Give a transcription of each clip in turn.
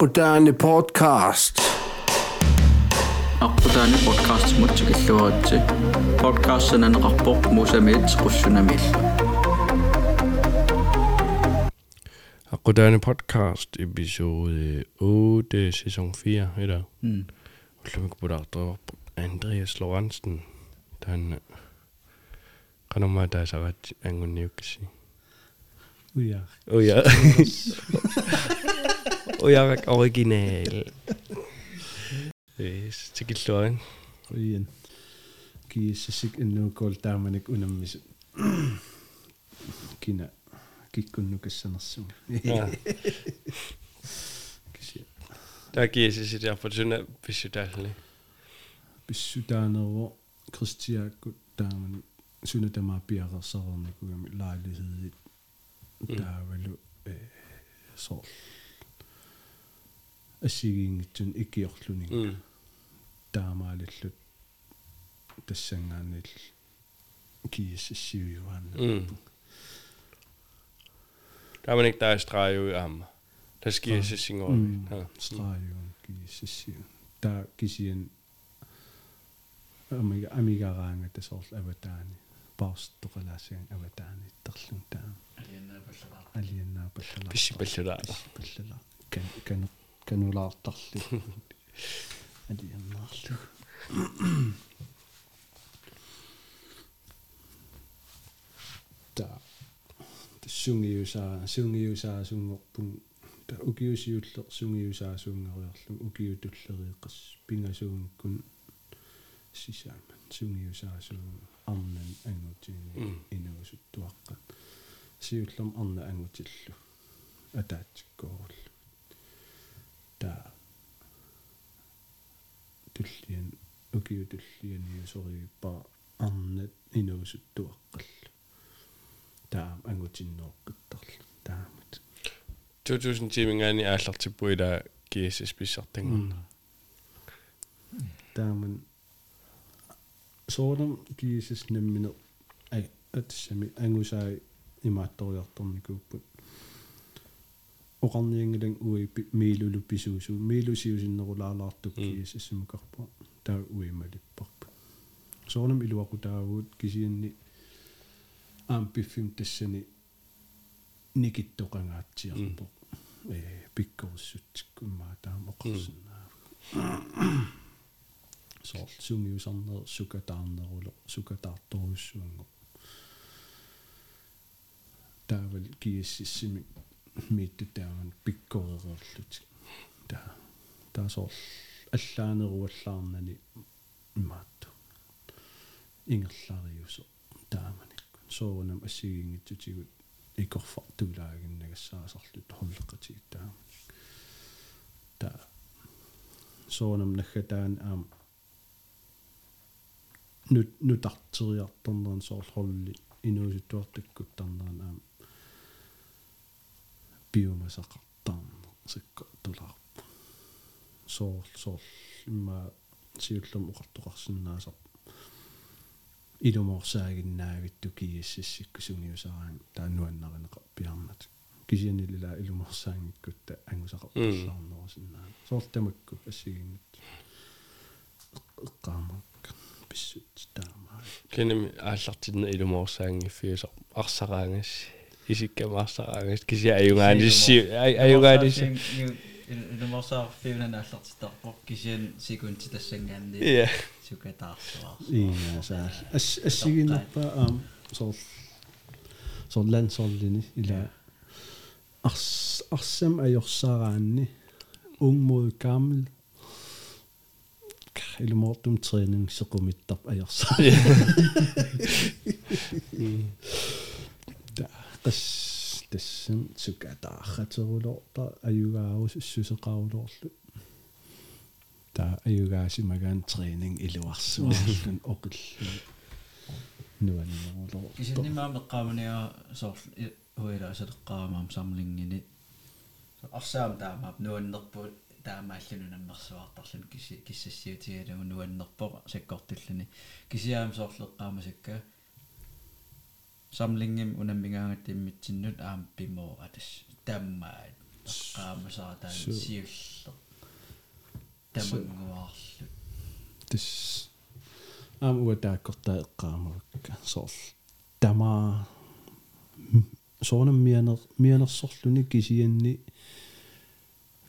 Moderne podcast. аққутаани подкастмут сикиллуаритси подкастсананеқарпоқ мусамиит қуссунамилла аққутаани podcast episode 8 sæson 4 i dag. Mm. Ullumik pulaartorp Andreas Lorentzen taanna qanummaa taasaqat angunniukkisi. Uja. Uja. Oyak original. Yes, tikilluarin. Iyan. Kiissasik innuukool taamanik unammisu. Kina kikkunnukassanersuga. Kisia. Taa kiissasi taarpatuna pissutaalni. Pissutaanervo Kristiaakkut taamani sunatamaa piaqersarunnakugami laalusidit taavalu eh sor ассигиингитсун икиорлуник Mm. таамаалиллут тассангаанил sig sin år. Mm. Ja. страаюн кииссиу таа кисиан амига амигараанга тасоорл аватаани паустоқалаасиан аватаани иттерлун таа алианнаа паллала Писси паллалаа. паллала кан кан канулаартарли алианнаарлу таа сунгиусаа сунгиусаа сунгорпун та укиусиуллер сунгиусаа сунгериарлу укиутуллериэққас пингасуунгкун сисаама сунгиусаа суун арнан ангутиини Mm. инуусуттуаққат сиуллерм арна ангутиллу атаатсиккооруллу та. Туллиан укиутуллиани сориппа арнат инуусуттуаққаллу таа ангутиннооққиттарлу таамат 2000 timingaani aallartippu ila GSS pissartangun. тааман соорам киисис наммине атсами ангусаа имаатториарторникууппут оқарниангилан уи миилулу писуусу миилусиусиннерулаалаартук Mm. киисиссимукарпа таа уималиппарпа соорам илуақутаагуут кисианни аам пиффим тассани никиттоқангаатсиарпо э пиккорсутсиккуммаа таам оқарсинаа соор сунгиусарнер сукатаарнеруло сукатаарторуссуанго таавал кииссиссими миитtu тааван пиккоререрлут таа таа соор аллаанеруаллаарнани имаатту ингерлаариусо тааманикку соонам ассигингитсутигут икорфартуулаагиннагассаасарлут холлеккатиг таа таа соонам наггатаан аам nu nu tarteriartornerан соорлорли инуусуттуартаккуттарнеран аам сакка тулаарпу соор соор имма сиуллам оқартоқарсинаасар илуморсаагиннаавитту кииссиссикку суниусараан тааннуаннаринеқа пиарнат кисианилила илуморсаангиккутта ангусақартарлаарнерусиннаа соортамакку ассигингит эққаамак писсут таамаа Kennemi aallartinne ilumorsaangifiusa arsaraangas isikkamarsaraangas kisia ajungaanisi ajungaanisi. илуморсаарфиунана аллартитарпоқ кисиан секунти тассангаанни Ja. сукатаарсуар иинасаа ас ассигинерпа аам соор соор лансорлини ила арс арсам ajorsaaraanni ung mod gammel илмортум трэйнинг сеқумиттарп Ajorsaa тас тассан сукатаарратерулорта аюгаавус уссусеқарулоорлу та аюгаасимагаан тренинг илуарсуарлун оқиллу нуаннерулоо кисиннимаа меққааманиа соор уила асалеққаамаам самлингини арсаам таамаап нуаннерпут таамааллуну наммерсуартарлун киси киссассиутигалу нуаннерпоқ саккортиллани кисиаам соорлеққаамасакка самлингим унаммигаангат иммитсиннут аам пимо атас тааммаа qaammasaa taan Su- siullor tamangguaarlu тис аам уатааккортаа эққаамавакка сорл тама соонам мианер мианерсорлуни кисианни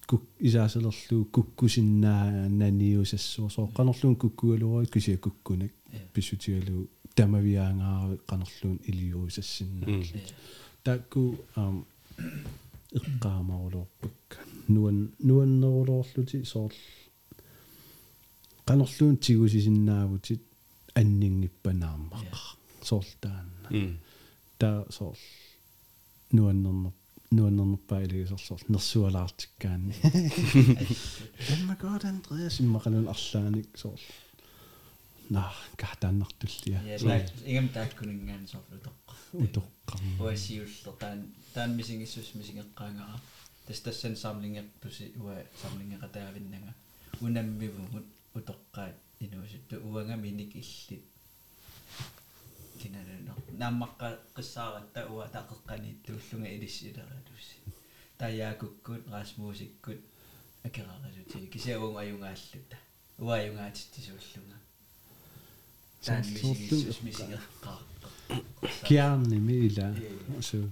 кук исаасалерлуу куккусиннаа наниусассуа сооққанерлуун куккуалуарит кисиа тамавиаангаарави қанерлуун илиуусассиннаа такку аам эққаамарулуорпакка нуан нуаннерулоорлути сорл qanорлуун тигусисиннаавутит аннингиппанааммаqa соорлтаанна таа сорл нуаннернер нуаннернерпаилигисерлор нерсуалаартиккаани эмма гот андреас иммақалун арлааник сорл на катааннартуллиа taakkuningaan sorlu toqqa утоққарма uasiullor taan taan misingissus misingеққаангара тас тассан самлингерпуси уа самлингеқатаавиннага унаммивугут утоққаат инуусутту уанга миник иллит киналунер нааммаққа қиссааратта уа тақеққанииттууллунга илиссилералуси таяакуккут расмуусиккут акераралути кисауун аюнгааллута уаюнгаатиттисууллунга таан мисигиссус мисигеққаа киарними ила су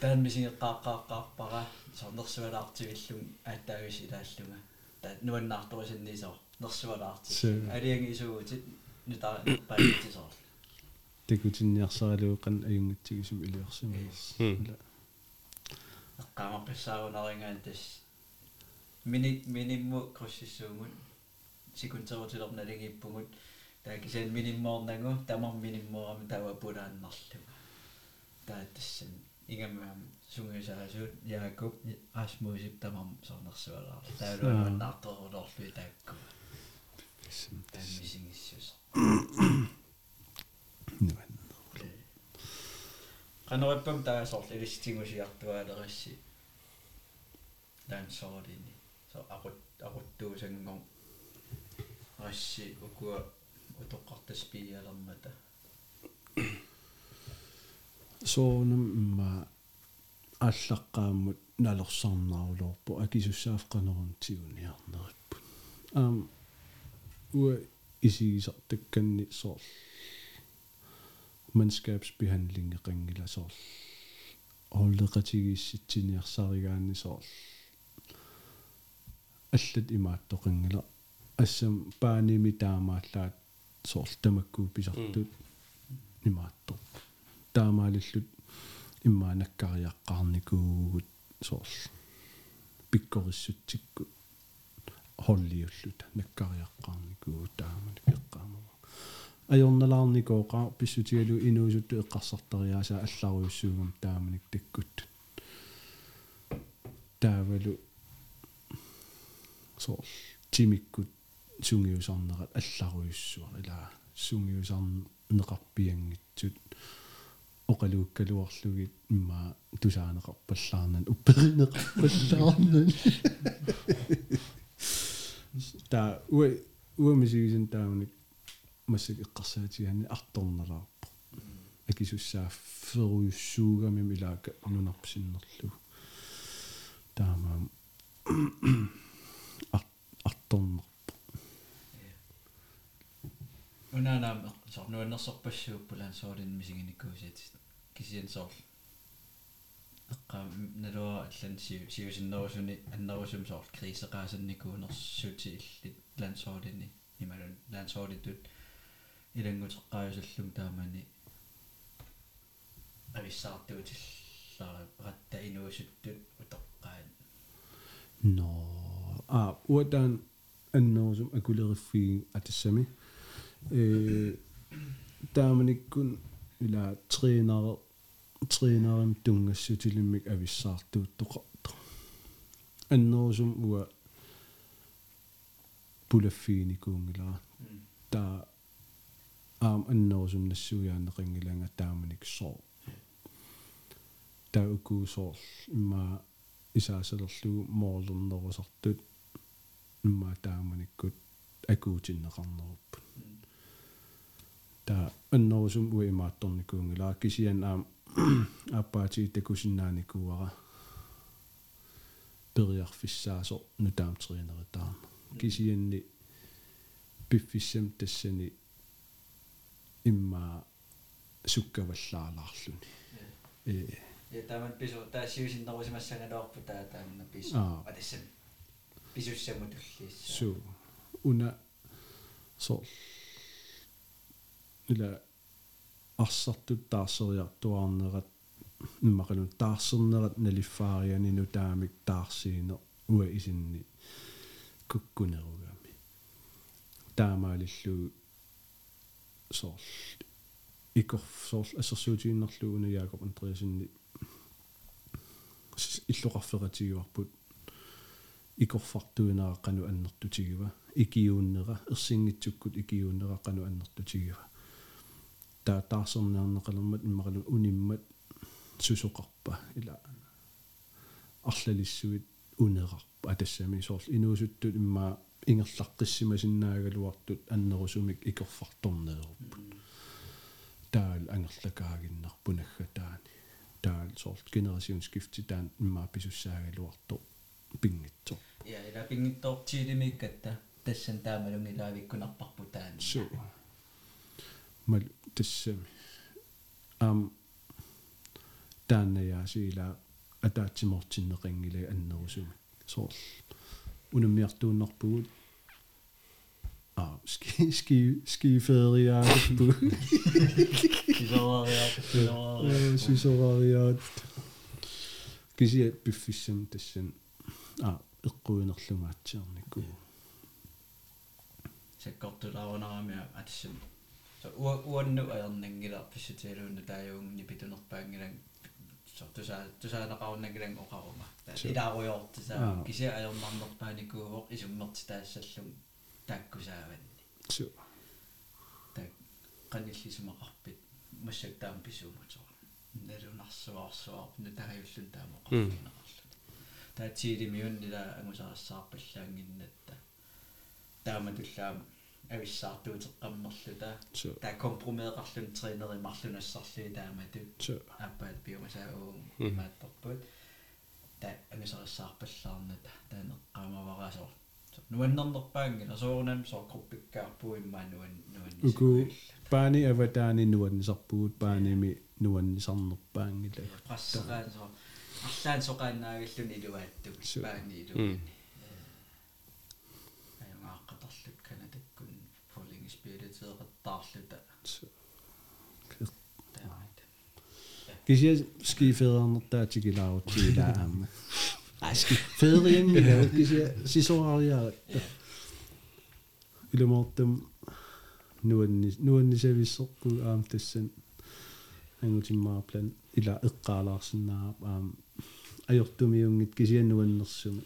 таан мисигеққааққааққарпара сорнерсуалаартивиллун ааттаагисилааллунга таа. Нуаннаарторисиннисоо нерсуалаарти Сэ. алиангисуугутит нутаа паитисоор такутинниарсаралуеқан аюнгатсигисум илиарсимаас Mm. эққаамаққиссаагунарингаан тас мини минимму круссиссуугут секунтерутилерналигиппугут таа кисаан миниммоорнагу тамар миниммоорами тава пулааннарлуга таа тассан ингамаам сунгисаасуут яакуп асмуусип тамар сорнерсуалаар таалуаннаарторулоорлуи таакку таан мисингиссус нуан канериппам таасорл илистигусиартуалерисси таан соорини со акут акуттуусангор расси укуа утоққартас пиалермата соонам имма аллаққааммут налерсарнаарулоорпу акисуссаафқанерун тигуниарнериппут аам уа исигисартакканни соор манскабсбеhandling эқангила соор холлекатигиисситсиниарсаригаанни соор аллат имааттоқангила ассам пааними таамааллаат соор тамаккуу писартут. Имаатто таамаалиллут. Иммаа наккариаққарникуугут соор пиккориссутсикку холлиуллута наккариаққарникуу таамани пеққаамава ajornalaarnikooqa pissutigalu inuusuttu eqqarsartariaasa алларуйуссуугум тааманик таккут таавалу соор тимиккут сунгиусарнерат алларуйуссуар илаа сунгиусарнеқарпиангитсут оқалууккалуарлугит имма тусаанеқарпаллаарнан упперинеқарпаллаарнан та уэ уэмисигисен тааманик массак эққарсаатиганни арторналаарпо акисуссаа феруйуссуугами милаака нунарпсиннерлуг таамаам арторнерпо унанаам сор нуаннерсорпассууппулаан соолин мисигиниккуусиат кисиан соор эққаа налуа аллан сиусиннерусуни аннерусум соор крисеқаасанникуунерсути иллит лансоолини ималун лансоолитут илангутеққаажуллум таамани ависсаартуутиллаа ратта инуусуттут утоққаат но а уатан аннерусум акулериффиги атассами тааманиккун ила трeenare трeenарим тунгассутилиммик ависсаартуuттоқарто аннерусум уа пулаффиникуунгилара таа аам аннерусум нассуяанеқингиланга тааманик соо. Таа укуусоор имма исаасалерлугу моолернерусартут. Имма тааманиккут акуутиннеқарнеруппут ta annorsum uimaattornikuungila kisian aam appaatiittakusinnaanikuara periarfissaaso nutaamtriineritaarma kisianni mm. piffissam seni imma sukka sukkavallaalaarluni mm. ee. Ja tämän pisu tää siusin nousemassa ne dorpu ta tämän pisu. Atissam pisussa mutulliissa su una sol. Ила арсартут таарсериартуарнерат иммакалун таарсернерат налиффаариани нутаамик таарсиине уа исинни куккунеругами таамаалиллу соор икор соор ассерсуутииннерлугуна яакоп андреасинни иллоқарфератигуарпут икорфартуинеққану аннертутигива икиууннера ерсингитсуккут икиууннеққану аннертутигива таа таарсернеарнеқалермат иммақалу униммат сусоқарпа ила арлалиссуит унеқарпа атассами соорлу инуусуттут имма ингерлаққиссима синнаагалуартут аннерусумик икорфарторнееруппут таал ангерлакаагиннарпунагга таани таал соорлу генерасиунскифти таан имма писуссаагалуарто пингитсо Ja ila pingittoortiilimikkatta tassan taamalungilaavikkunarparpu taani. су мал тассами ам тааннаяасиила атаатсимортиннеқингила аннерусуми соор унуммиартууннарпугут а ски ски ски фериааппу Kisoriaarpu. сисорариаат кисиа пиффиссам тассан а эққуинерлунгаатсиарникку Sakkortulaarunaramia atassam. So аернангила писсутиалуунна тааюунгни питунерпаангилан so тусаанақаруннагилан оқарума. Илааруйортиса Аа. кися аернарнерпааникууоқ исуммерти таассаллум тааккусааванни. су так qanillisumaqarpit массактаам писуумутсоо налунарсуарсуар нутагаюллун таамоқарфинеқарлу таатсиилимиуннила ангусаассаарпаллаангиннатта тааматуллаам ависсаартуутеққаммерлу таа су таа компромееқарлун тренеримарлунассарлуи таамату су аппаат биомасаау Мм. имааттарпут таа ангусаассаарпаллаарната таанеққамаварасоо нуаннернерпаангила соорунам соо группиккаарпуу иммаа нуан нуанни уку паани аватаани нуаннисарпугут пааними нуаннисарнерпаангила прассераан соо арлаан соqaannаагаллун илуаатту Су. паани Мм. илуани аюнгааққатарлут канатаккун falling spirit эқаттаарлута су таамат кисиа скифеернертаатигилаарутсигилаа аама аски феериангила кисиа сисорариаа илумортам нуанни нуаннисависсерпу аам тассан ангутиммааплан ила эққаалаарсинаа аам ajortumiungit kisiannuannersumi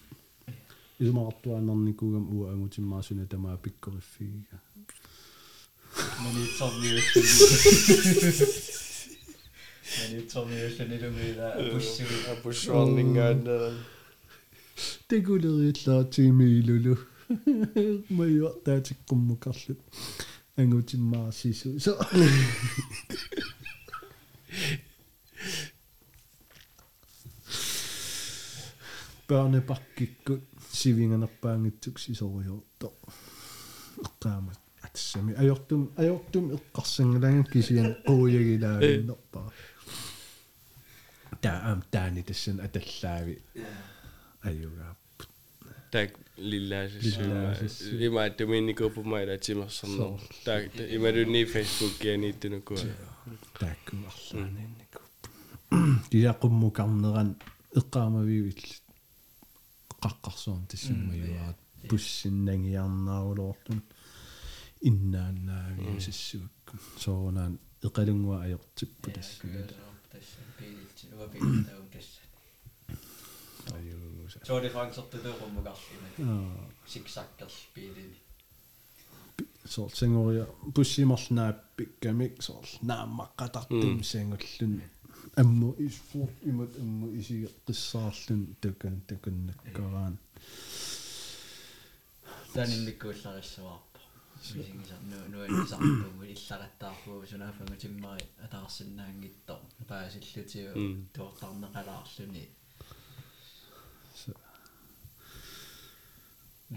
men it's obvious. Men i tommiösen är bushu. and Det gulleri laatimi lulu. Ma jo taati qummukarlut. Angutimmaassisu. So. børnepakkikkut sivinganerpaangitsuksisorujuorto eqqaamat эққаамат атсами ajortum ajortum эққарсангалага кисиан қуягилаагиннерпаа таа ам таани тассан аталлаави аюгаа так лиллаасис Лиллаасис. има доминико пумайла тимерсэрнер так ималуни фейсбук яниттунукуа тааккуарлааниннику кисақуммукарнеран эққаамавиивилл қаққарсуун тассиммаюаат пуссиннагиарнаарулоортун иннааннаавиу сиссуакку соонаан эқалунгуа ajortippu касса аюуса Tour de France ортутууруммукарлима аа сиксаккерл пиилини соор сангория пуссимарлнааппиккамик соор нааммаққатартум сангуллун амму исфур имат амму исигеққиссаарлун такан таканнаккараан таниммиккууллариссуарпа мисигисар ну нуанисарпугу иллараттаарпуу сунафангутиммари атаарсиннаангиттор паасиллутиу туортарнеқалаарлуни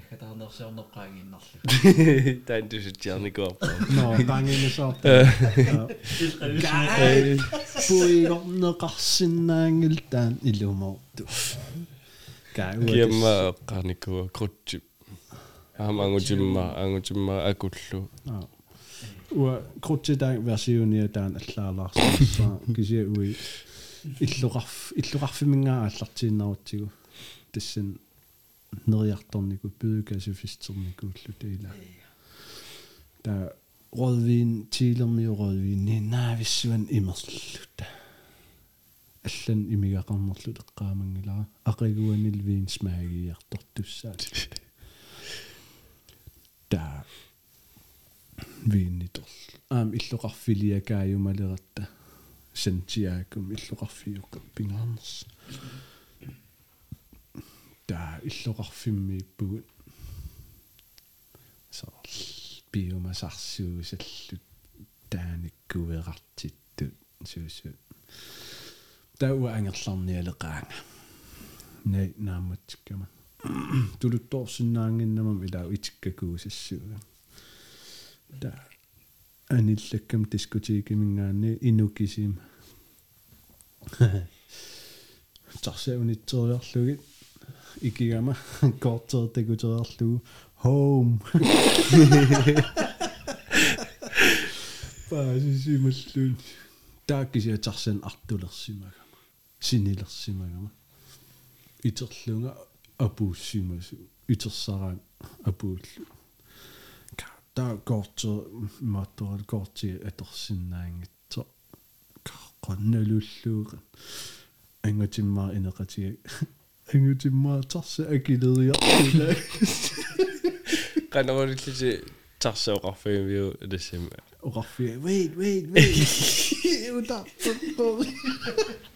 катарнерсиорнеққаангиннарлу таан тусутиарникуарпа no tanginasaarta puigorneqarsinnaangil taan ilumortu киамма эққарникуа крутсип аама ангутимма ангутимма акуллу уа крутситаан версиониа таан аллаалаарсаа кися уи иллуқарф иллуқарфимингаа аллартииннарутсигу тассан нериарторнику пюкасифистерникууллу таила та ролвин тилермиу ролвин наависсуан имерлута аллан имигақарнерлут эққаамангилара ақигуанил вин смаагиартортуссаат та виннитор аам иллоқарфилиакааюмалератта сантиагум иллоқарфиуққа пингаарнерс та иллоқарфиммииппугут соо биомасарсуусаллут тааниккуверартиттут суусу тауа ангерларниалеқаанга най нааматсиккама тулутторсинаангиннамам илаа итиккакуусассууга та аниллаккам дискутиикимингаани инукисим. Тарсаунитсериарлугит икигама кортертекутериарлугу home. Паасисималлуун тааккисиа тарсан артулерсимагама. Синилерсимагама. Итерлунга апууссимасу итерсараан апууллу та кортер маторал корти аторсиннаангитсо qannaluulluuqa ангутиммаа инеқатига ангутиммаа тарса акилериартула канаруллити тарсаоқарфигмиу тассама оqarfia wait wait wait ута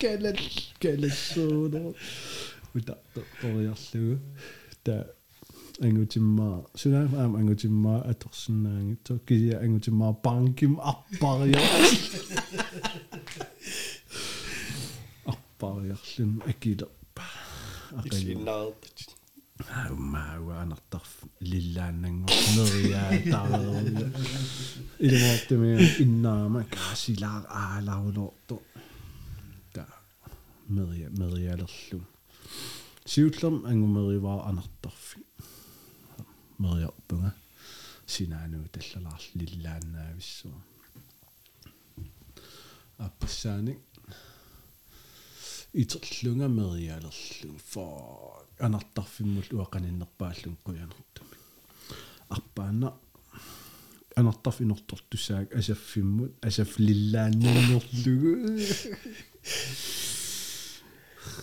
калат калассуудо ута ториарлугу та ангутиммаа сунаа аам ангутиммаа аторсиннаангитсо кися ангутиммаа панким арпариа арпариарлун акилерпа акилер синнаарт маа анартарф лиллааннангорнериаа таарерия илмааттами иннаама каасилаар аалаарулоорто та мерия мериалерлу сиутлам ангумериваа анартарфи мериарпунга синаануу таллалаар лиллааннаависсуа аппассааник итерлунга мериалерлу фоо анартарфиммул уақаниннерпааллун қуянертами арпаана анартарф инортортусаак асаффиммут асафлиллааннернерлугу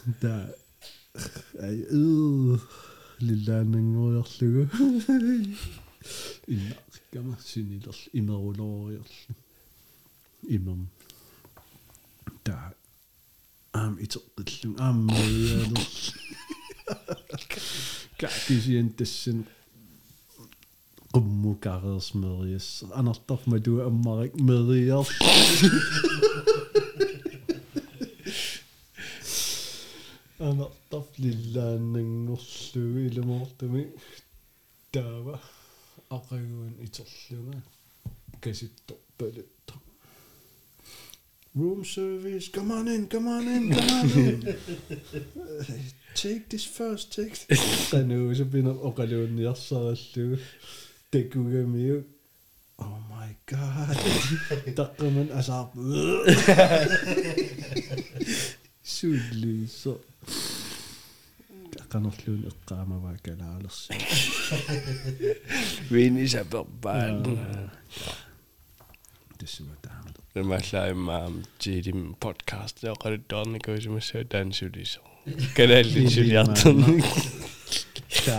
да. Ай э лиллааннангориарлугу иннақкама синилерл имерулоориерлу имерм да аам итеққиллун ааммариалер каакисиан тассан qummukareersmerias anartarma tua ammarik meriar анертарлиллааннангорлуи илумортуми таава ақагуун итерлунга каситторпалатта room service. Come on in, come on in, come on in. uh, take this first, take this. Der nu, så binder Okalun Yassarallu. Det kunne mig Oh my god. Der kan man altså... sulliso qanorluun eqqaamavaa kalaalersi вини саперпаан тассуа таамал намаллаимаам тилим подкаст яқалуттаарникуусимассаа таансулисо канааллисулиартэрни та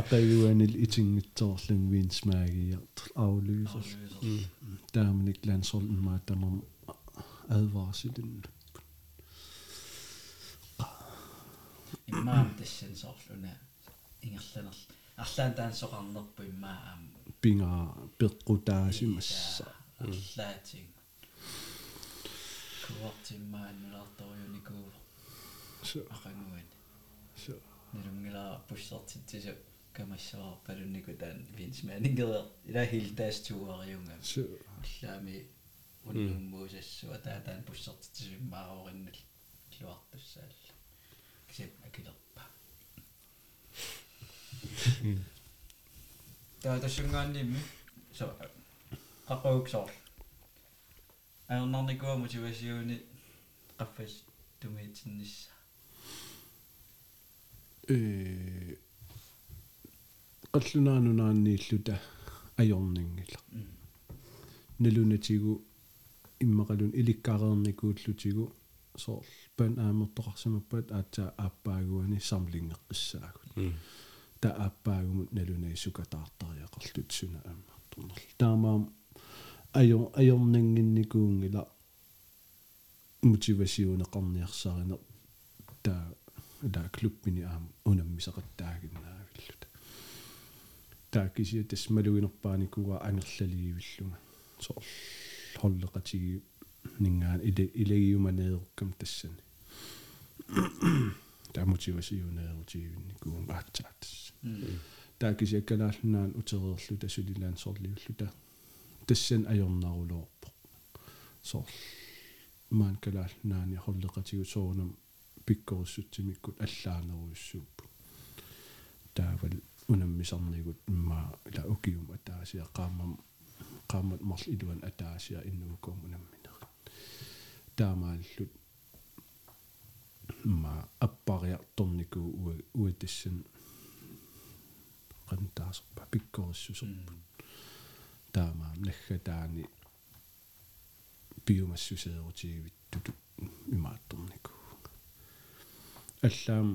апаюанил итингитсоорлун винсмаагиарт аулюсер тааманик лансорлун маатамам адварсилин имаам тассан соорлуна ингерланер арлаан таансоқарнерпу имаа аам пинга пеққутаасимасса арлаатиг куартиммааннулаарторюникуу so ақангуан so нилунгила пуссартитсису камассаа палуннику таан винсмаанингер ила хилтаастуариунга су уллаами уннуммуусассуа таатаан пуссертитсиммаарориннал луартуссаалла кисеп акилерпа таа тассунгааннимми со qaqquuksor аернарникуа мотивасиуни qaffas tumiitsinнissa э qallunaanunaaнииллута ajorninngila налунатигу иммақалун иликкаареерникууллутигу соорл пан аамертоқарсимаппат аатсаа ааппаагуани самлингеққиссаагут та ааппаагумут налунай сукатаартариақарлут суна ааммартунерл таамаам ajor ajornanginникуунгила мотивасиунеқарниарсарина таа таа клуббини аам унаммисақаттаагиннаавиллут таа кисиа тас малуинерпааникуа ангерлалиивиллунга соор холлекатиги нингаан иле илагиуманееркам тассани таа мотивасиунеерутигинникуум аатсаатас таа кисиа калаалнаан утереерлу тасулилаан соорлиуллу таа тассан ajornarulorpo соор маан калаалнаани холлекатигу соонам пиккориссутсимиккут аллаанеруйуссууппу таавал унаммисарнигут имма ила укиум атаасиа qaamam qaammat марл илуан атаасиа иннуукуум унамминер таамааллут ма аппариарторнику уа уатассан qantaaserpa pikkorissuserpa таамаа наггатаани биомассусеерутигивиттуту имаатторнику аллаам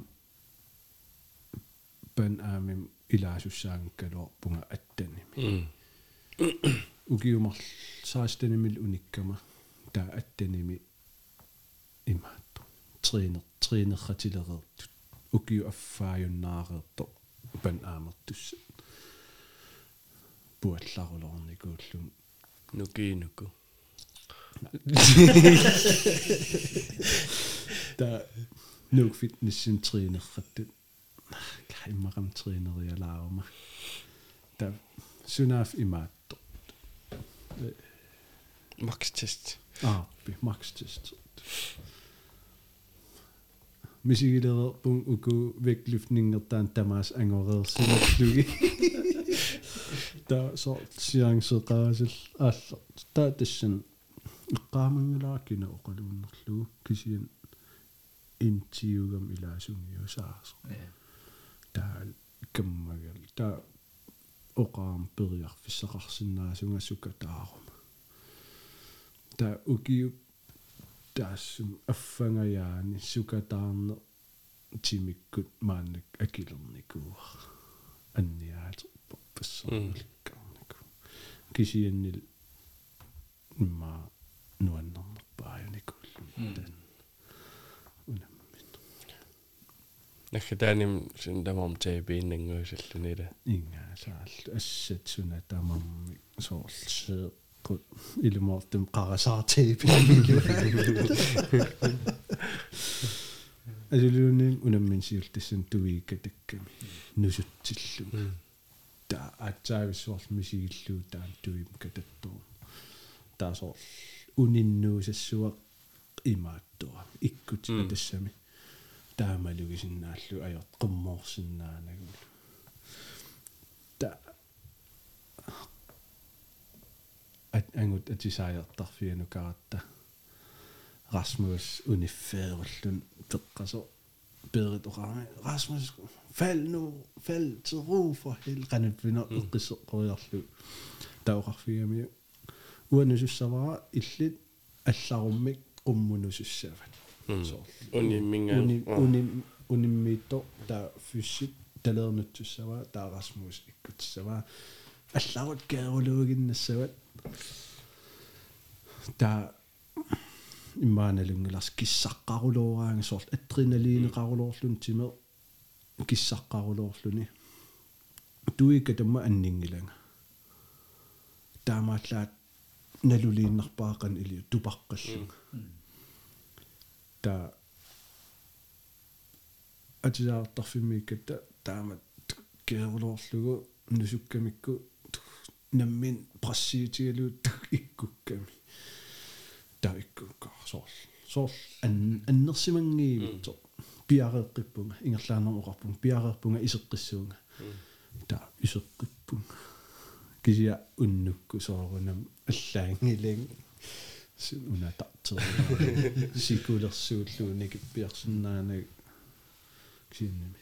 пан аамим илаасуссаангкалуарпунга аттаними угиумар саастанимил униккама таа аттаними имаатто triiner triinerratilereertut ukiu affaajunnaareerto upan aamertussa puallarulornikuullum nukiinuku ta nuk fitnessin triinerrattut kaimmaram triinerialaaruma da sunaaf imaatto max test. Ah max test. Тест мисигилерпун уку веклифнингертаан тамаас ангореерсинерлуги та сорт сиангсеқаасил аалла та тассан эққаамангилааккина оқалууннерлугу кисиан интиугам илаасунгиусаарсо таа каммагал таа оқаам периарфиссақарсинаасунга таарума таа укиу таассум аффангаяани сукатаарне тимиккут мааннак акилерникууа анниаатерпа пассеруликкаарнику кисианнил имма нуаннарнерпааюникууллу таан унаммин нахтааним синдамам таабииннангуусаллунила ингаасааллу ассат суна тамарми соорлсээ ilumortum qarasartiipi алулууни унаммин сиултассан туиикка такками нусутсиллу та атсаависсуарл мисигиллуу таан туим кататтуу таасоор униннуусассуа имааттуа иккут тассами таамалугисиннааллу аёрт qummoorsinnaanagul at angut atisaajartarfianu karatta Rasmus unifferullun peqqaso Berit Orame Rasmus fald nu fald til ro for hel qanappina eqqisseqqoriarlu tauqarfigami uanusussavara illit алларуmmик qummunusussaavat уни минга уни уни унimmiitto та фиссит талернутсуссава таа Rasmus иккутсава алларут каарулуугиннассават та иммааналунгиларс киссаққарулуураанга соорт адреналинеқарулоорлун тиме киссаққарулоорлуни туика тамма аннингилага таамааллаат налулииннарпаақан или тупаққаллунга та атиаартарфиммикката таамат keerulorlugu nusukkamikku nammin prassiitigaluut ikkukami taa ikkukka soor soor an annersimangиивитсо piareqqippunga ingerlaannermoqarpung piareerpunga iseqqissuunga taa iseqqippunga kisia unnukku soorunam аллаангилин суна тартер сикулерсууллууни киппиарсинаанаг кисиннами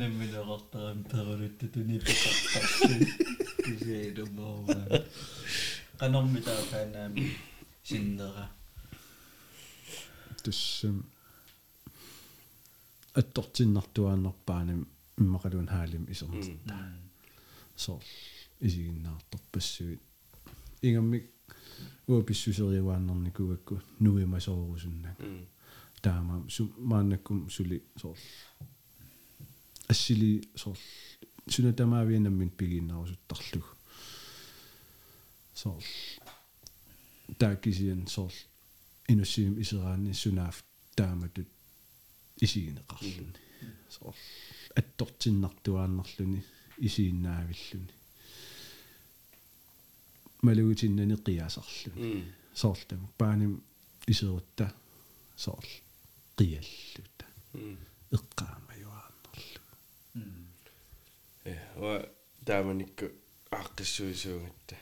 Namminerartaram perulutta tuni peqartarsin. Kisiilummoorma. Qanormi taapaanaami sinnera. туссам аттортиннартуааннерпаанам иммақалуун хаалим исернерта соор исигиннаартарпассуит ингаммик уа писсусериуааннерни кугакку нуима соорусуннак таама су мааннаккум сули соор ассили соор сунатамаавианаммин пигиннарусуттарлуг соор таакисиан соор инуссиим исераани сунаaf тааматут исигинеқарлуни соор аттортиннартуааннерлуни исииннаавиллуни малуутиннани қиасарлуни соорлтам пааним исерутта соор қиаллута эққаамаюааннерлу Wa Dominikku aqissuisuugitta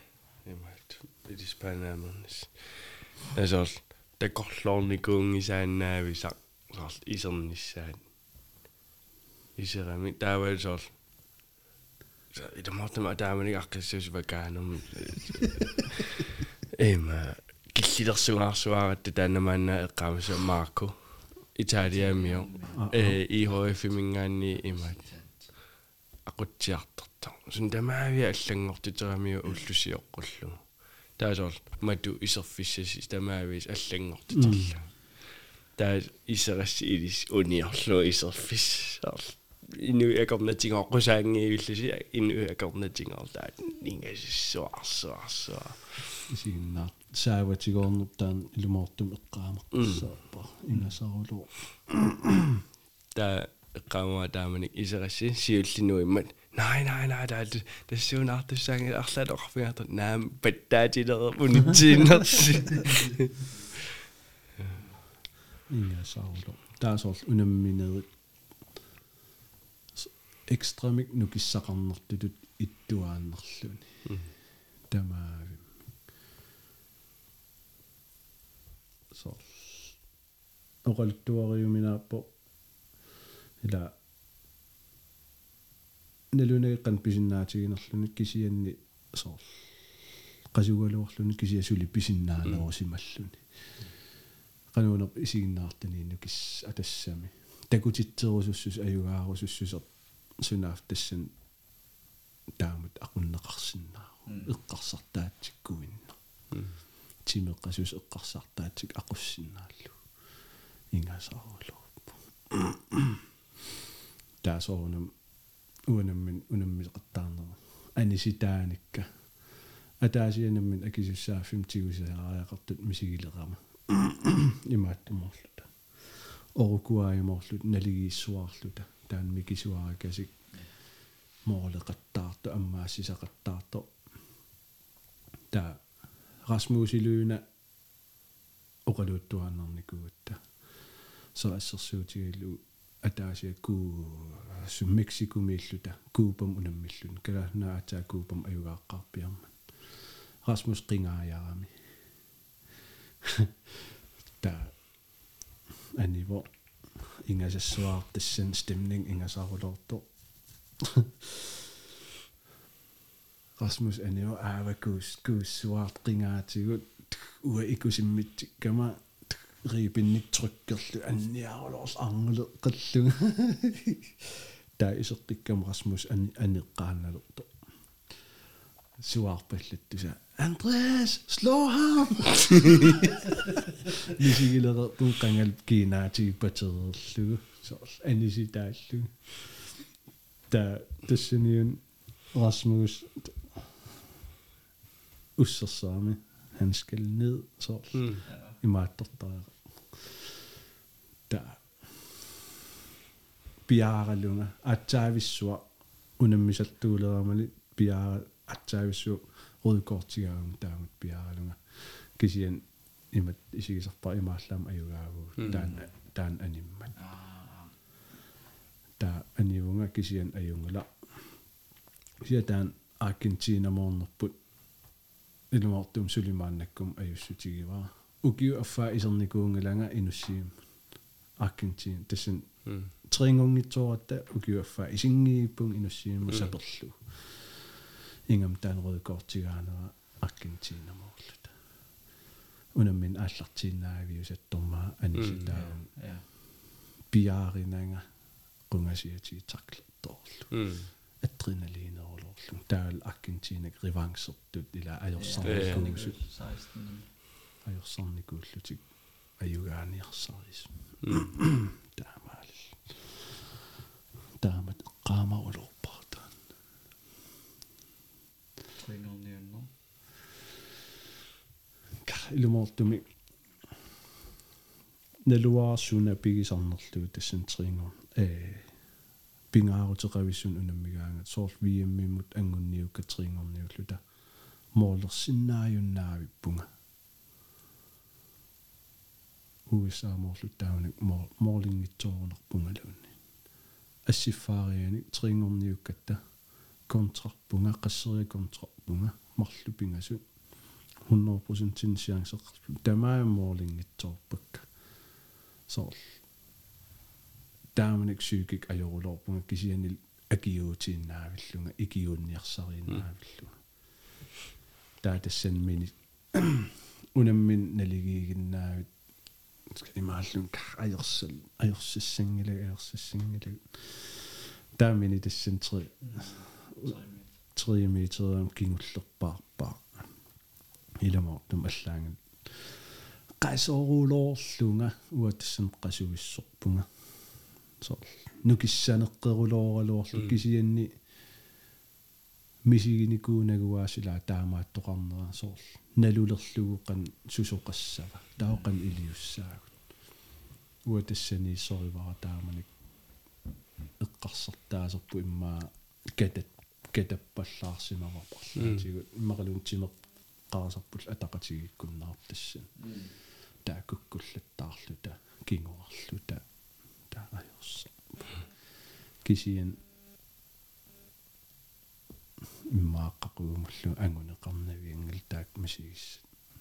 imat ilispaanaamernis. Asol takorlornikuungisaannaavisa saarl isernissaat. Iserami taaval saarl itamortama Dominik aqissuusivakaanum. Ema киллилэрсугаарсуааратта таанамаанаа эққаамасса Марко Италиамио э ИХФ мингаанни имаат. Aqutsiartarta sun tamaavia allangortiteramiu ullusiоққуллу таасоор мату исерфиссаси тамаавис аллангортитерла таа исерасси илис униорлу исерфис ину акорнатингоққусаангиивиллуси ину акорнатингорлаа ингасиссуарсуарсуа исигиннаа сааватигоорнертаан илумоортум эққаамаққассааппа ингасарулу таа qaamaa taamanik iserassi siullinuimmat nej nej nej der er det så nok det sang jeg slet ikke for at nej men der er det der unitsiners Inga saudo. Taas ol unammineri. Ekstramik nukissaqarnertutut ittuaannerluni. Tamaavim. So. Oqaltuariuminaappo ила. Налунагеққан писиннаатигинерлуни кисианни соор qasugaluorluni kisiasuli pisinnaanерусималлуни qanunер исигиннаартаниинну кис атассами. Такутитсерусуссус аюгаарусуссусер сунаaf тассан таамут aqunneqarsinnaaru эққарсартаатсиккуинна тимеққасус эққарсартаатсик ақуссиннааллу ингасаарулууппу таасоорнам уанаммин унаммисеқартаарнера аниситааникка атаасианаммин акисуссааффим тигусаариақартут мисигилерама имааттуморлута орукуаайморлут налигииссуаарлута таан микисуаракасик моолекаттаарто аммаассисақаттаарто таа расмусилуина оқалууттуааннарникуутта со ассерсуутигиллу атаасиакку су мексику мииллута куупам унаммиллун калаанаа атаа куупам аюгааққарпиарма расмус қингааярами та аниво ингасассуаар тассан стемнинг ингасаарулоорто расмус аниво аавакус кууссуаар қингаатигут уа икусиммитсик riipinnik trykkerlu anniarulors arngeleqqallu taa iseqqikkam Rasmus aneqqaanalerto suarpallattu sa Andreas slå ham! Nisigilere puqqangal kiinaatiippatererlu så anisi taallu ta tassiniun Rasmus ussersaami han skal ned så mm. i meget piaaralunga atsaavissua unammisaltuuleramali piaara atsaavissua rødkortigaam taamat piaaralunga kisian imat isigisarpa imaallam ajugaagu taan taan animmat ta anivunga kisian ajungala sia taan Argentina moornerput ilmaartum sulimaannakkum ajussutigiva ukiu affa isernikuungalanga inussiim. Argentina аргентин тассан трингунгитсооратта укиуаффаа исингииппун инуссииму саперлу ингам таанерудукоортигаанера аргентинамоорлута унаммин ааллартииннаавиусаттормаа анисилааун пиаринанга кунгасиатиитарлуттоорлу адреналинерулоорлу таал аргентинак ревансертут ила аёрсарникусут аёрсарникууллутик Argentina rivansertut ila Ja. ajorsanikuusut 16. ajorsanikuullutik ajugaaniarsaris Mm. taamal taamat qaamaulorpartaan Tringerniunno. ka ilumortumi naluarsuna pigisarnerlu tassan triingor ee pingaaruteqavissun unammigaangat soorl viimmimut angunniukka triingorniulluta moorlersinnaajunnaavippunga USA moorluttaavunik moorlingitsoornerpungaluunni ассиффаариани трингорниуккатта контрарпунга qasseriа контрарпунга марлу пингасут 100% sin chance тамаа моорлингитсоорпакка соор тааманик сүйкик ажорулоорпунга кисианил акиуутииннаавиллунга икиуунниарсарииннаавиллунга таатассан мини унаммин налигигиннаавит имааллун аерсал аерсиссангилаг аерсиссангилаг таамини тассан три три метрам кингуллерпаарпаа иламортум аллаангат qasooruloorlunga uatassan qasuissorpunga so nukissanеққерулооралуорлу кисианни мисигиникуунагуаасила таамааттоқарнера соор налулерлугу қан сусоқассава таоқан илиуссаагут уатассани соривара тааманик эққарсертаасерпу иммаа катат катаппаллаарсимаварпарлаатигут иммақалун тимеқ qaasarpul ataqatigikkunnaartassan taakukkullаттаарлута кингуарлута таajorsa кисиан иммааққақуумуллу ангунеқарнавиангал таак масигис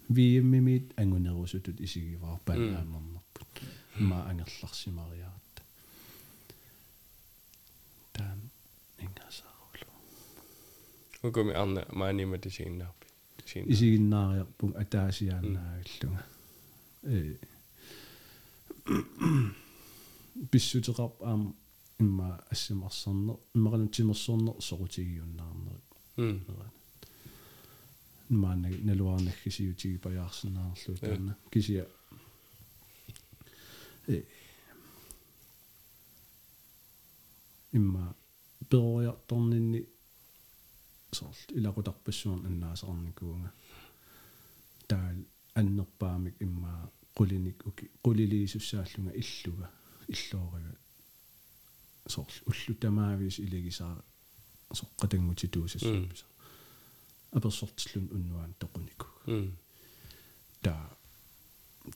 виэммимит ангунерусутут исигиваар панаамернерпут имма ангерларсимариаратта таан ингасаарулу Ukumi arna maanima tisiinnaarpi. Siin. исигиннаариарпун атаасиааннаагиллунга э. Биссутеқарп аам имма ассимарсарнер иммақалун тимерсорнер сорутигиуннаарнер Mm. маана налуарнаггисиутиги паяарсиннаарлу таана кисия. Э. Имма перориарторнинни сорл илакутарпассуун аннаасарникуунга таал аннерпаамик имма qulиник уки quliliisussааллунга иллуга иллоорага сорл уллу тамаавис илагисаа соққатангутитуусассапписа аперсортиллун уннуаан тоқунику Mm. та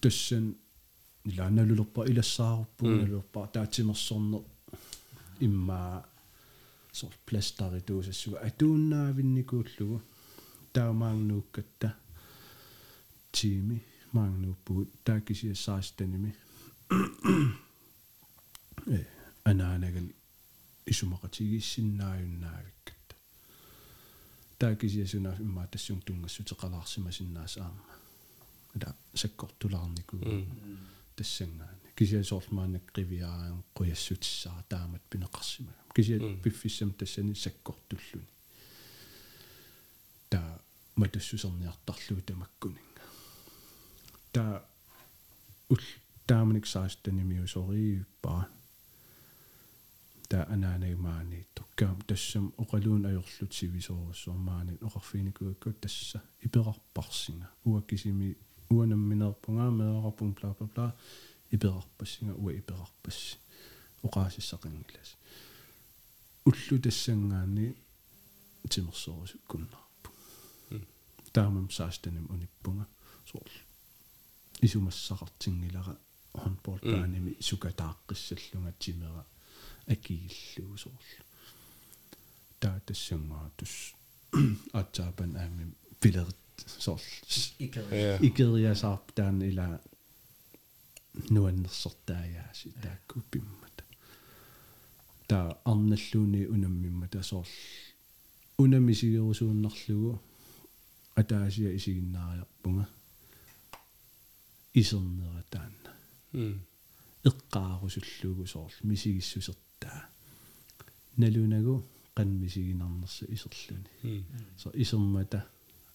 тассан илааналулерпа илассааруппу Mm. налулерпа таатимерсорнер иммаа сор пластаритуусассуга атууннаавинникууллугу таамаангнууккатта тими маангнууппугут таакисиассаастаними э анаанаgal исумақатигиссиннааюннаавиккатта таакисиасунаaf иммаа тассун тунгассутеқалаарсимасиннаас аама ада саккортулаарнику тассангаани кисиасоорлмаанак қивиараан қуяссутиссаа таамат пинеқарсимага кисиа Mm. пиффиссам тассани саккортуллуни та матуссусерниартарлуу тамаккунинга таа ул тааманик саастанимиусорииппара таа анаанагмаани tokkаам тассам оқалуун ajorlut сивисоруссуармаани оқарфиникуаккут тасса. Иперарпарсинга уаккисими уанамминерпунгаа меэрапун бла бла бла иперарпассинга уа иперарпасси оқаасиссақангилас уллу тассангаани тимерсорусуккуннарпу таамам саастаним униппунга. Соор исумассақартингилара хонбол тааними сукатааққиссаллунга тимера акииллуу соорлу таа тассангаа тус атсаапан аами пилерит соорлу Икерис. икериасаарп таан ила нуаннерсортааяаси таакку пиммата таа арналлууни унаммиммата соорлу унамисигерусууннарлугу атаасия исигиннаариарпунга исернера таанна м эққаарусуллугу соорлу мисигиссусертаа налунагу қанмисигинарнерса исерлүни м so исермата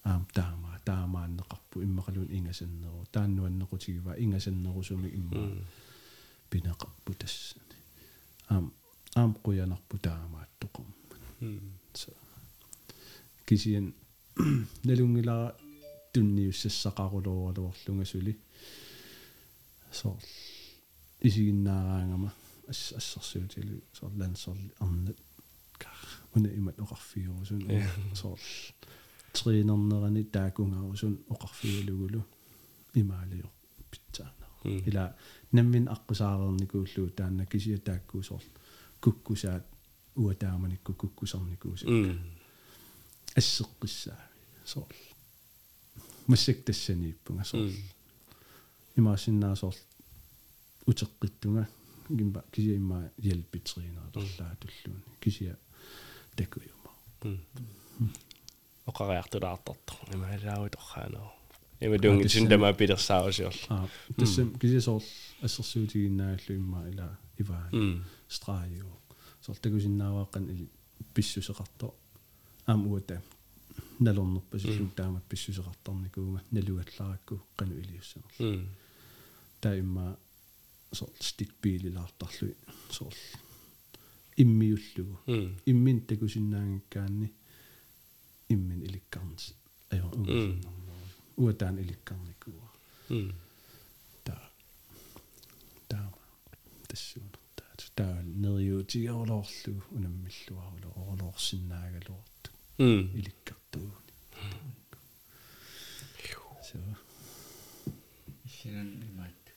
аам таама таамааннеқарпу иммақалуун ингасаннеру тааннуаннеқутигива ингасаннерусуми имма. Пинеқарпу тассани аам аам қуянарпу таамааттоқарма м so кисиан налунгилара тунниуссассақарулуарлуорлунгасули so исигиннаараангама. ас ассерсуутилу so лансерли арнат кар уна имат оқарфиорусун so тринернерани таакунгаарусун оқарфиулугулу имаалиор питсаана м ила наммин аққусаарерникууллуу таанна кисия тааккуусоор куккусаат уатааманикку куккусарникууса м ассеққиссаа соор массак тассанииппунга соор имаасиннаасоор утеққиттунга гимба кисия имма ялпитринерерлаа туллууни кисия такуюма оқариартулаартартор имаалаавут орхаанаа има дунгитсин тама пидерсаусиор аа тассам кисия соор ассерсуутигиннааллу имма ила иваа м страйо. Соор такусиннаавааққан или писсусеқарто аам уата налорнерпасиллу таамат писсусеқартарникуунга налугалларакку қану илиуссанер м таа имма стикпиилилаартарлуи соор иммиуллугу иммин такусиннаангиккаанни иммин иликкарнис аяа уатаан иликкарникуа м таа таама тассуунертаа таа нериутигерлоорлу унаммиллуарулу орлоорсиннаагалуорту м иликкартугуни so Siden immat kalaalnaata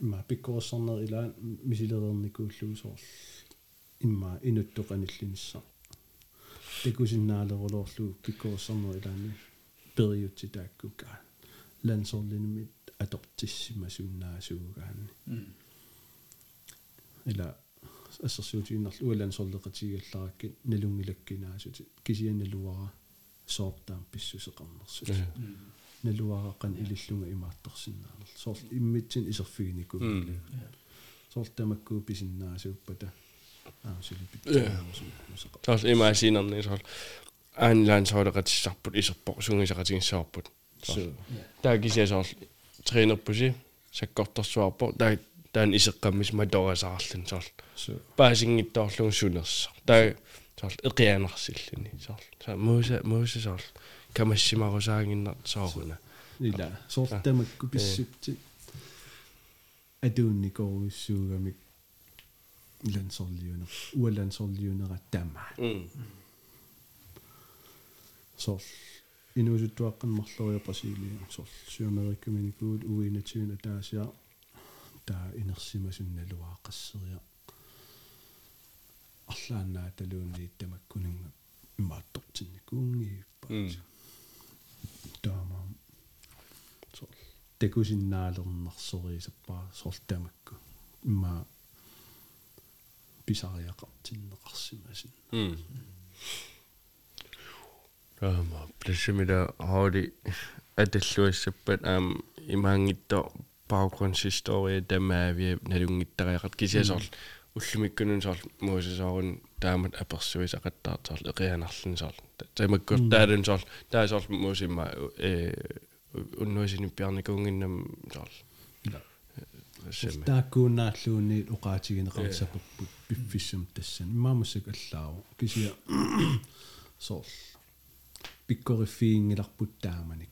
има пиккооссарнер илаан мисилерерникууллуу соор имма инуттоқаниллинисса такусиннаалерулоорлуу пиккооссарнер илаани периутси тааккукаа лансорлинимит атортиссимасууннаасуугаани Mm. ила ассерсуутигиннарлу уалансорлеқатигалларакки налунгилаккинаасути кисианалуара соортаам писсусеқарнерсут Налуараққан илиллунга имаатторсиннаанер соор иммитсин исерфигиникку м соор тамаккуу писиннаасууппата аа силипит тас имаасинерни соор аанлаан соолеқатиссарпут исерпоқ сунгисақатигиссаарпут таа кисиасоор тренерпуси саккорторсуарпо таа таан исеққаммис маторасаарлун соор so паасингиттоорлугу сунерса таа соор эқианерсиллуни соор саа мууса мууса соор камассимарусаагиннар сооруна ила соор тамакку писсутти адуунникоруиссуугамик лансорлиунер уалансорлиунера тамаа м соор инуусуттуаққанмарлориа Брасилия соор Сиамериккуминикуут уинатсиуна таасиа таа инерсимасунналуаақассериа арлааннаа талуунни тамаккунинга имааттортинникуунгииппаат таама такусиннаалернарсориисаппаа сортамакку имма писариақартиннеқарсимасин м Рама плэшмида хауди аталлуассаппат аам имаангитто baggrundshistorie тамаавиа налунгиттариақат кисиасорл уллумиккунун сорл муусасоорун таамат аперсуисақаттаартарл эқианарлун сорл тамаккор таалун сорл таа сорл муусимма э уннуасини пиарникуунгиннам сорл тааккууннааллуунни уqaатигинеқарсаппут пиффиссам тассан имаамассак аллаару кисия сорл пиккориффиингиларпут тааманик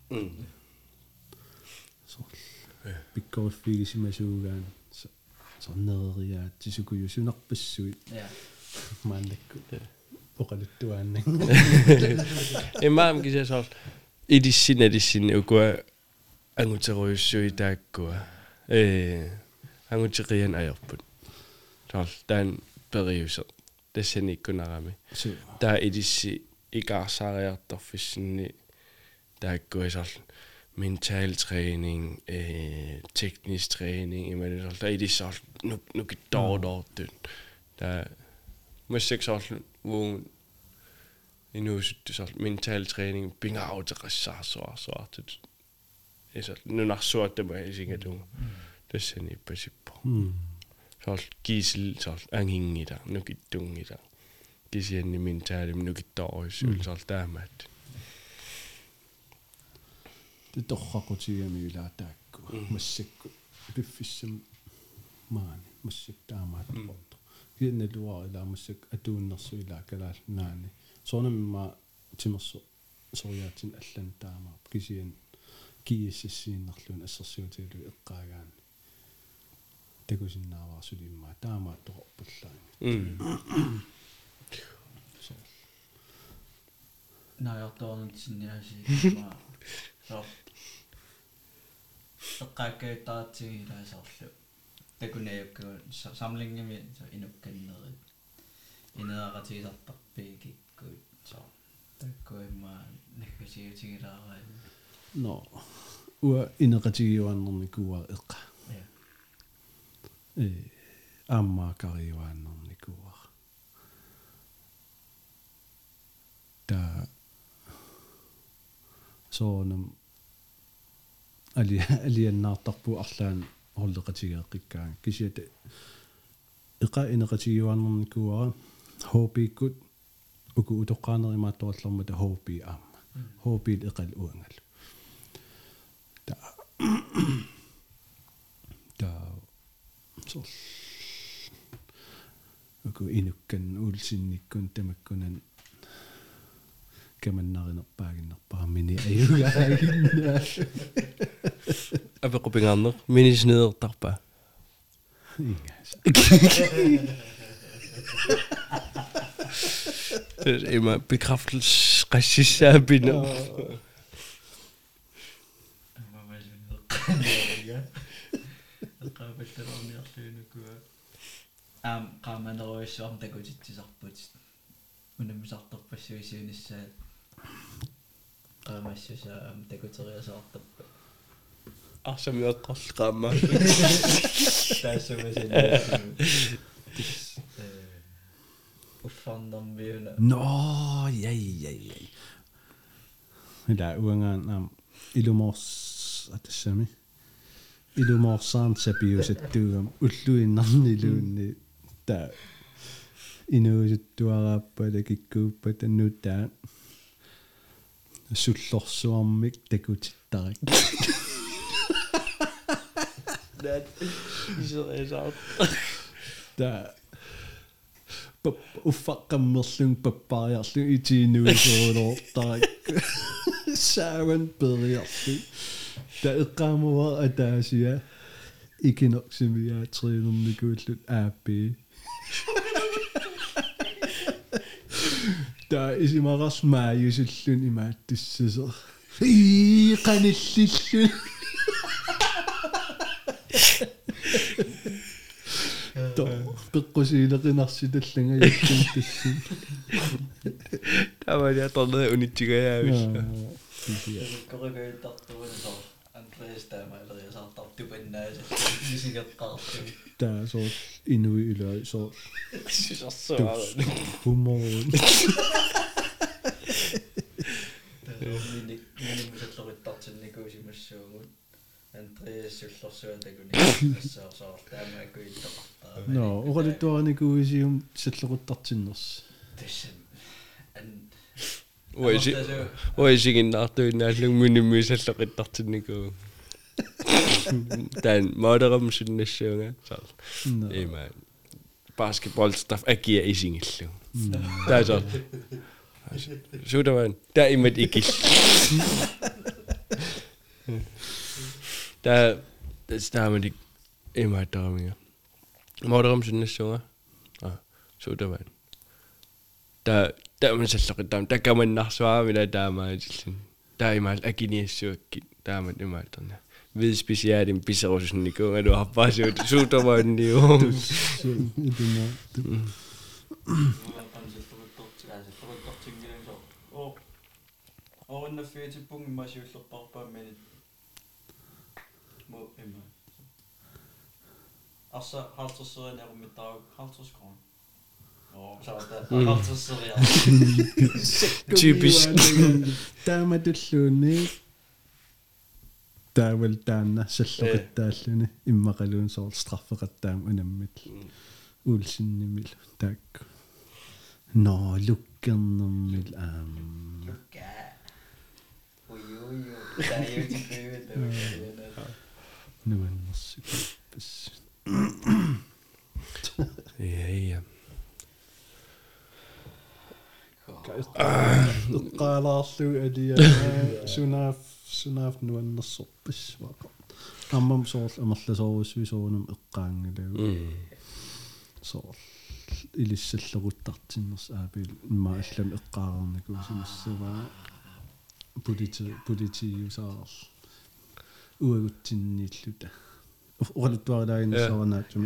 сорл пиккориффигисимасуугаан сорнериаат тисукую сунарпассуит Ja. мааннакку оқалуттуааннак имаам кисиасорл идиссин алиссин укуа ангутеруйуссуи тааккуа э ангутериан аерпут сорл таан периусе тассаниккунарами су таа идисси икаарсаариарторфиссинни тааккуисарл mental træning, eh, øh, teknisk træning, Jag menar, det är det så nu nu går då då den. Där med sex år vågen i nu så mental træning, binga out så så så det. Det så mm. mm. nu när så att det var inga då. Det sen i princip. Så gisel så anging i där, nu går dung i där. Gisel i mental, nu går då så så där med. Илаатаакку массакку. Пиффиссам маани. Массак таамаатпорто киинналуар илаа массак атууннэрсу илаа калаал наани. Соонамма тимерсо сориаатин аллан таамаа. Кисиан кииссииннерлун ассерсуутилу эққаагаани такусиннааваарсулиммаа таамаа тоқорпуллаани наярторнут синниаси ма со эққааккааттаратсиги илаасоорлу такунаяукку самлингими со инукканнери инеаратигисартарпи киккуут со таккуимма наккасиутигилаараа но уа инеқатигиуаннэрми куа эққа я э ааммаакариуааннэрми куа та soonam ali aliannaartarpu arlaan holleqatigeeqqikkaan kisiat eqa ineqatigiuarnernikkuara hopiikkut uku utoqqaanerimaattorallermata hopi aamma hopiil eqal uangal ta ta sol uku inukkan ulsinnikkun tamakkunan тамаккунан каманнаринерпаагиннерпаамини аюгаагиннаа апеқупингарнер миниснеэртарпа ингаас има bekræftelse qississaapina аам qaamaneruissuarm takutitsisarput унаммисарторпассуисиунissaat qaamassуса аам такутериасаартаппа арсамиэққарл qaammaa таассамасин уффарнэрмиуна но яй яй яй. Ила уангаан аам илуморс атассами илуморсаан сапиусаттуугам уллуиннарнилуунни та. Инуусуттуарааппала киккууппа таннуутаа суллорсуармик такутиттарик that is out та пап уффаққаммерлун паппариарлу итиинуисуулоортарак сааван периарлу та эққаамуа атаасиа икиноксимиа тринерникууллут ааппи та исимарас мааюсуллун имааттиссасер и каниллиллун то пеққусиилеқинарситаллага юттун тассин тавали аторнер унитсигаявис коррегойтартуунсо андреас таамаалери саартарту паннааса мисигеққарту таа соо инуи илаа соо сисарсуара хуморун мини мини мусаллориттартинникуусимассуугут Andreas суллорсуатакуни ассаасаар таамаакуиттоқартаа но оралуттуаникуисиум саллоруттартиннерс тэсэн ан уиси уисигиннаартуинааллуг муниммисаллоқиттартинникуу тан Dan moderum sinnessuunga sal ima basketballstaff agia isingillu Da suutavan taimat ikil ta taamani ima taamiga moderum sinnessuunga suutavan ta taaman salloqittaam takamanarsuaamila taamaatillan taimaal akiniassuakki taamat imaaltorna Vespesiare din pizza osusuniko, ja du happasin suutamaan niuhun. Oonna fyyti pungin mä syy lopparpaa menit. Muu emmä. Assa haltus soin ja rummi tau haltus koon. Typisk. Tämä tullut niin. таавал таанна саллоқиттааллуни иммақалуун соор страффеқаттаам унаммит уулсиннимил таак но луккернэрмил аам Lukka. Oj, oj, oj. Det är ju typ det. нуаннерсик пас ja ja эққалаарлу алия сунаaf сунаaf нуаннерсорпас вақа аммам соорл амерласоорусви соонум эққаангалагу соор илиссаллеруттартиннерс аапил имма аллам эққаарникуусимассаваа полити политиусаар уагутсиннииллута оралуттуарилаагиннссаванаатсум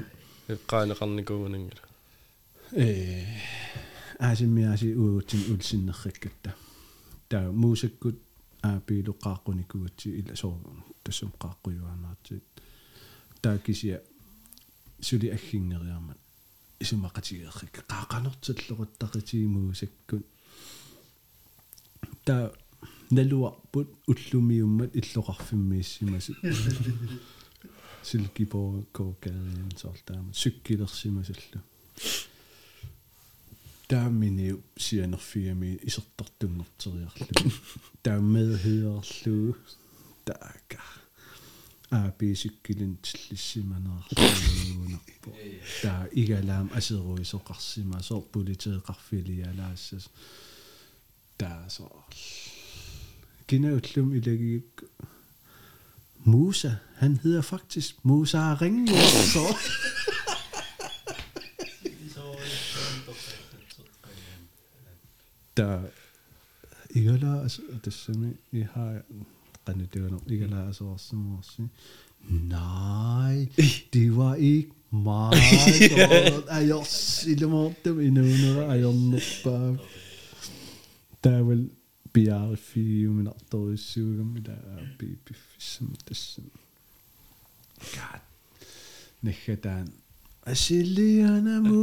eqqaaneqarnikuunangala э. аасиммиаси уагутсин улсиннерраккатта таа муусаккут аапиилоққааққуникугатси ила соорун тассум қааққуйуанаартит таа кисия сули аггингериармат исумақатигееррик qaaqanortallоруттақити муусаккут таа налуарпут уллумиуммат иллоқарфиммииссимаси силкипоо коокариан соортаама суккилерсимасаллу тааммини сианерфигами исертартунгортериарлу тааммеерхиерлу таака ааписуккилин тиллиссиманеарлуунерпо таа игалаам асеруисоқарсима соор политеэқарфилиалаассас таа соор кинауллум илагиук Musa, han hedder faktisk Musa Ringo. игала тассами иха канатуна игала асоорсимуарси най дива и май айорс илмортум инуунера аёрнерпаа таавал пиарфиуминарторуссуугамми таа пипписсам тассам гад нэхэтаан er jeg sille mod dem i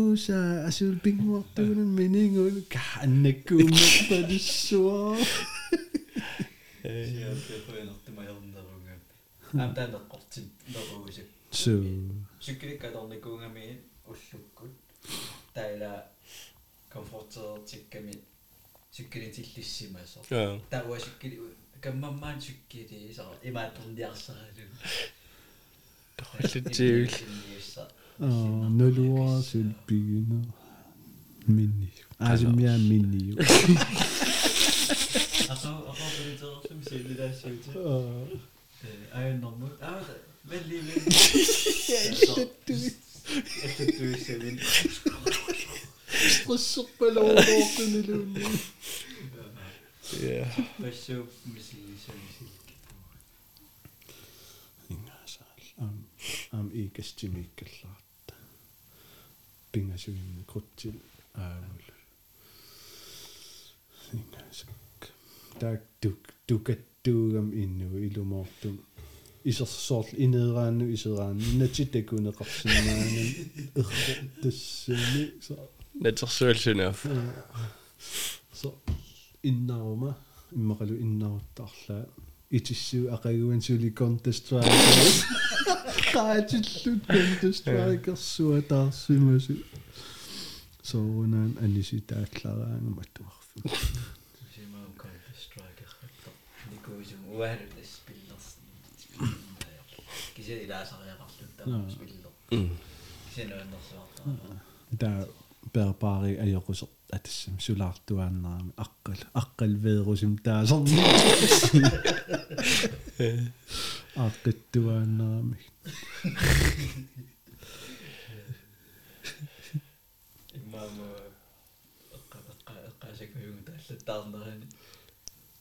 nogen er jeg nok der er vel biarfi min artorissuugam ila piipiffissam tassam god nekhataan asiliana musa asul pingmuartuunan miningul ka annakkuummatpadissua Am den qortin neruusik. so Sykkelikkatornikuungami ullukkut. Taila komforteertikkami sykkelitillissimasor. ja. Taua sykkeli kammammaan sykkeli ah nolua sulpigina minni asimia minni Aso aso biliteersum sililaasuuti. Ajunnormu. Ah, velli velli. Eftettuissalin. stressopalooqorqinilunni ja Passuup misillisamisil. ингаасаал ам ам икастимиккаллаарта пингасуинни крутсил аавул ингаасак так тук тукаттуугам иннуг илумоортум исерсоорл инераанну исераанну натитакунеқарсинаанан эрро тассани со натерсуаллунаaf so innauma иммақалу иннауттаарлаа itissuu aqaguan suli contest strikers qaatillut contest strikers suataarsimasu soorunaan anisi taallaaraanga mattuarfu sima contest strikers ah. nikuisum uahlutes pillers kise ilaasariaqarlutta piller kise noannersuartaa taa перпари аёқусер атассам сулаартуааннарами аққал аққалвеерусим таасерни аққиттуааннарами Иммаама эққа эққа эққасакуйугу тааллаттаарнерани.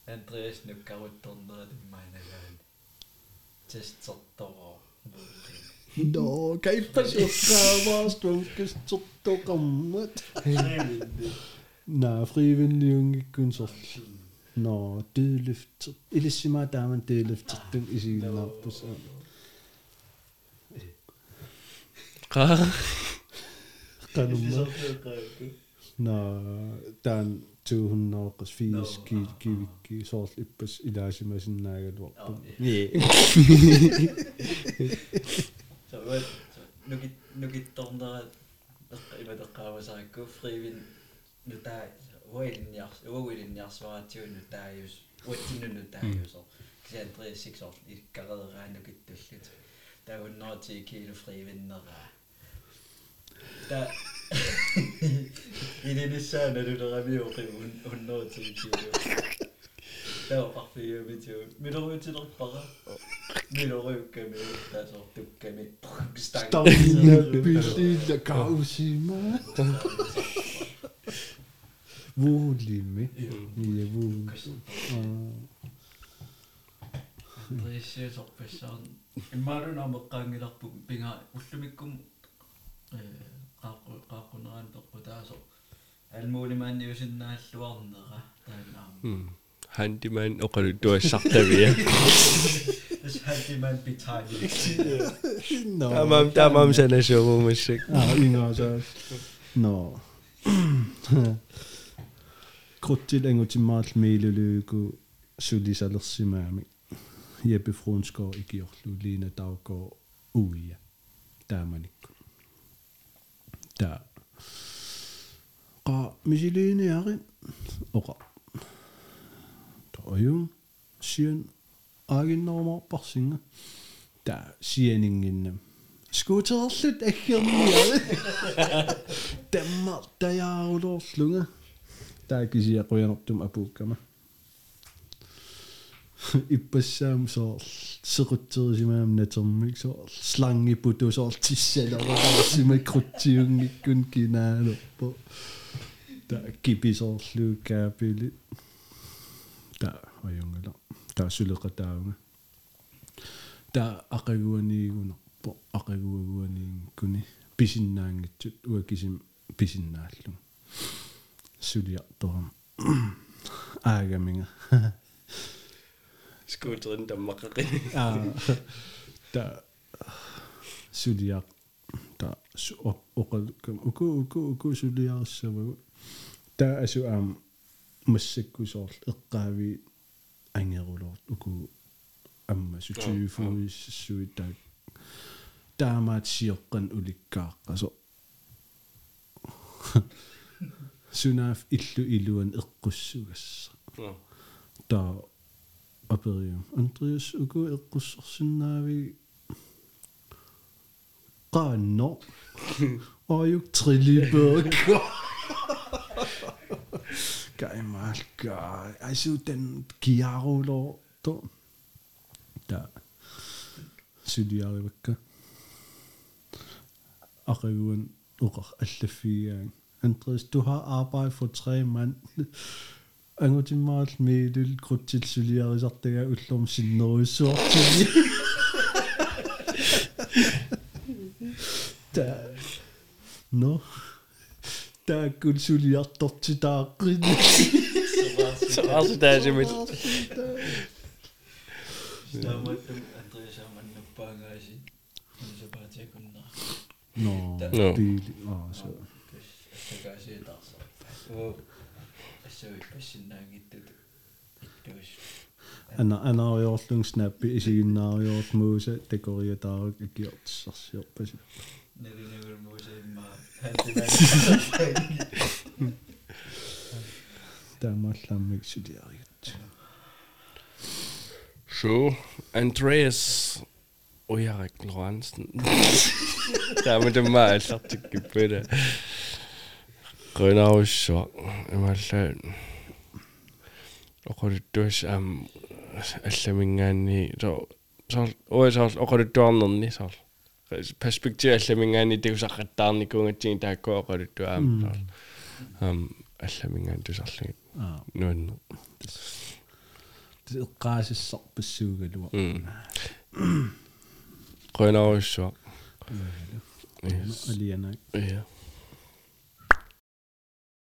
Андреас нуккарутторнерат иммаанагаани. тестсертороо мууллин. No, kaipasokkaamaraskukkissortoqarmat. Naa, frivilligungikkunisorlu. No, tyyliftet. Ilissimaa taaman tyyliftettum isiginnaarpus. Qaa. Qanumma. No, taan 200 fiis ki kivikki soorl ippas ilaasimasinnaagaluarpu ye Så hvad nu gik nu gik torneret ima teqqaavasarikku friivin nu taa uilin yars uilin yarsvaatiun nu taajus uattinnu nu taajus kisi Andreas six år ikkareeraa nu kittullut taunnerti kilo friivinneraa ta ilinissaan aluleramiuqi unnerti kilo taaqarfiumitu mileruutilerpara mileruukkami taasortukkami stang Stavina pillilla kausima vuulimi iya vuul Andreasiusorpassaan иммаалуна меққаангиларпу пинга уллумиккум э qaaqquneraan peqqutaaso almuulimaan niusinnaalluarnera taannaarmu hmm. handyman oqalu tuassartavia this handyman pitani no. Tamam tamam sana suumumassak ah ingaasa no. Kruttil angutimmaal miiluluuku sulisalersimaami Jeppe Frunsgaard i Gjørlu, Lena Daggaard, Uja, Damanikko таа qa misiliniari oqa toju sien aginnormarparsinga ta sieninginna øhm, skuutererlut aggerniari tammar tajaarulorlunga taakisiaquyanertum apuukkama иппассаам соо секуттерисимаам натермик соо слангиппуту соо тиссалерерсима крутсиунгиккун кинаалерпо та киписоорлуу каапили та аюнгала та сулеқатаунга та ақагуаниигунерпо ақагуагуаниингкуни писиннаангитсут уакисим писиннааллу сулиарторам аагаминга skuutrin tammaqaqi Ah, ta suliaq ta su oqalukam uku uku uku suliarissavagu ta asu am массаккусоорл эққаави ангерулоор уку амма сутиуфуиссуи та таамаат сиоққан уликкааққасо сунаaf иллу илуан эққуссугасса та апериу андреас уку эққуссорсинаави qaanno ajuk trillibøg kaimalka asu den kiarulo to da sydiarivakka aqaguan uqar allafiaan Andreas du har arbejdet for tre mand Angutimaal miilul krutsil suliarisartaga ullum sinneruissuartili ta no taakkul suliartorti taaqqin soarsu taasimit Stammattum Andreas amma уппаангааси мунисипаатиакуннера no No. diili ah so ассакаасиитарса оо ассуи пассиннаангиттут иттуус ana anaariorlung snappi isiginnaariorlumuusa takoriataarak akiortissarsiorpasi нэринэгэр муусаимма хантинаа таамаалламмик сулиаригат Så, Andreas Ojarik Lorentzen. Der med det mig, altså, qernaarussuaq имааллаа оқулуттуас аам алламингаанни то сар оисаар оқулуттуарнерни сар перспектив алламингаанни тагусаққаттаарни кунгатсиги таакку оқулутту аам сар аам алламингаан тусарлугит нуанне теэққаасиссар пассуугалуа qernaarussuaq алианаак я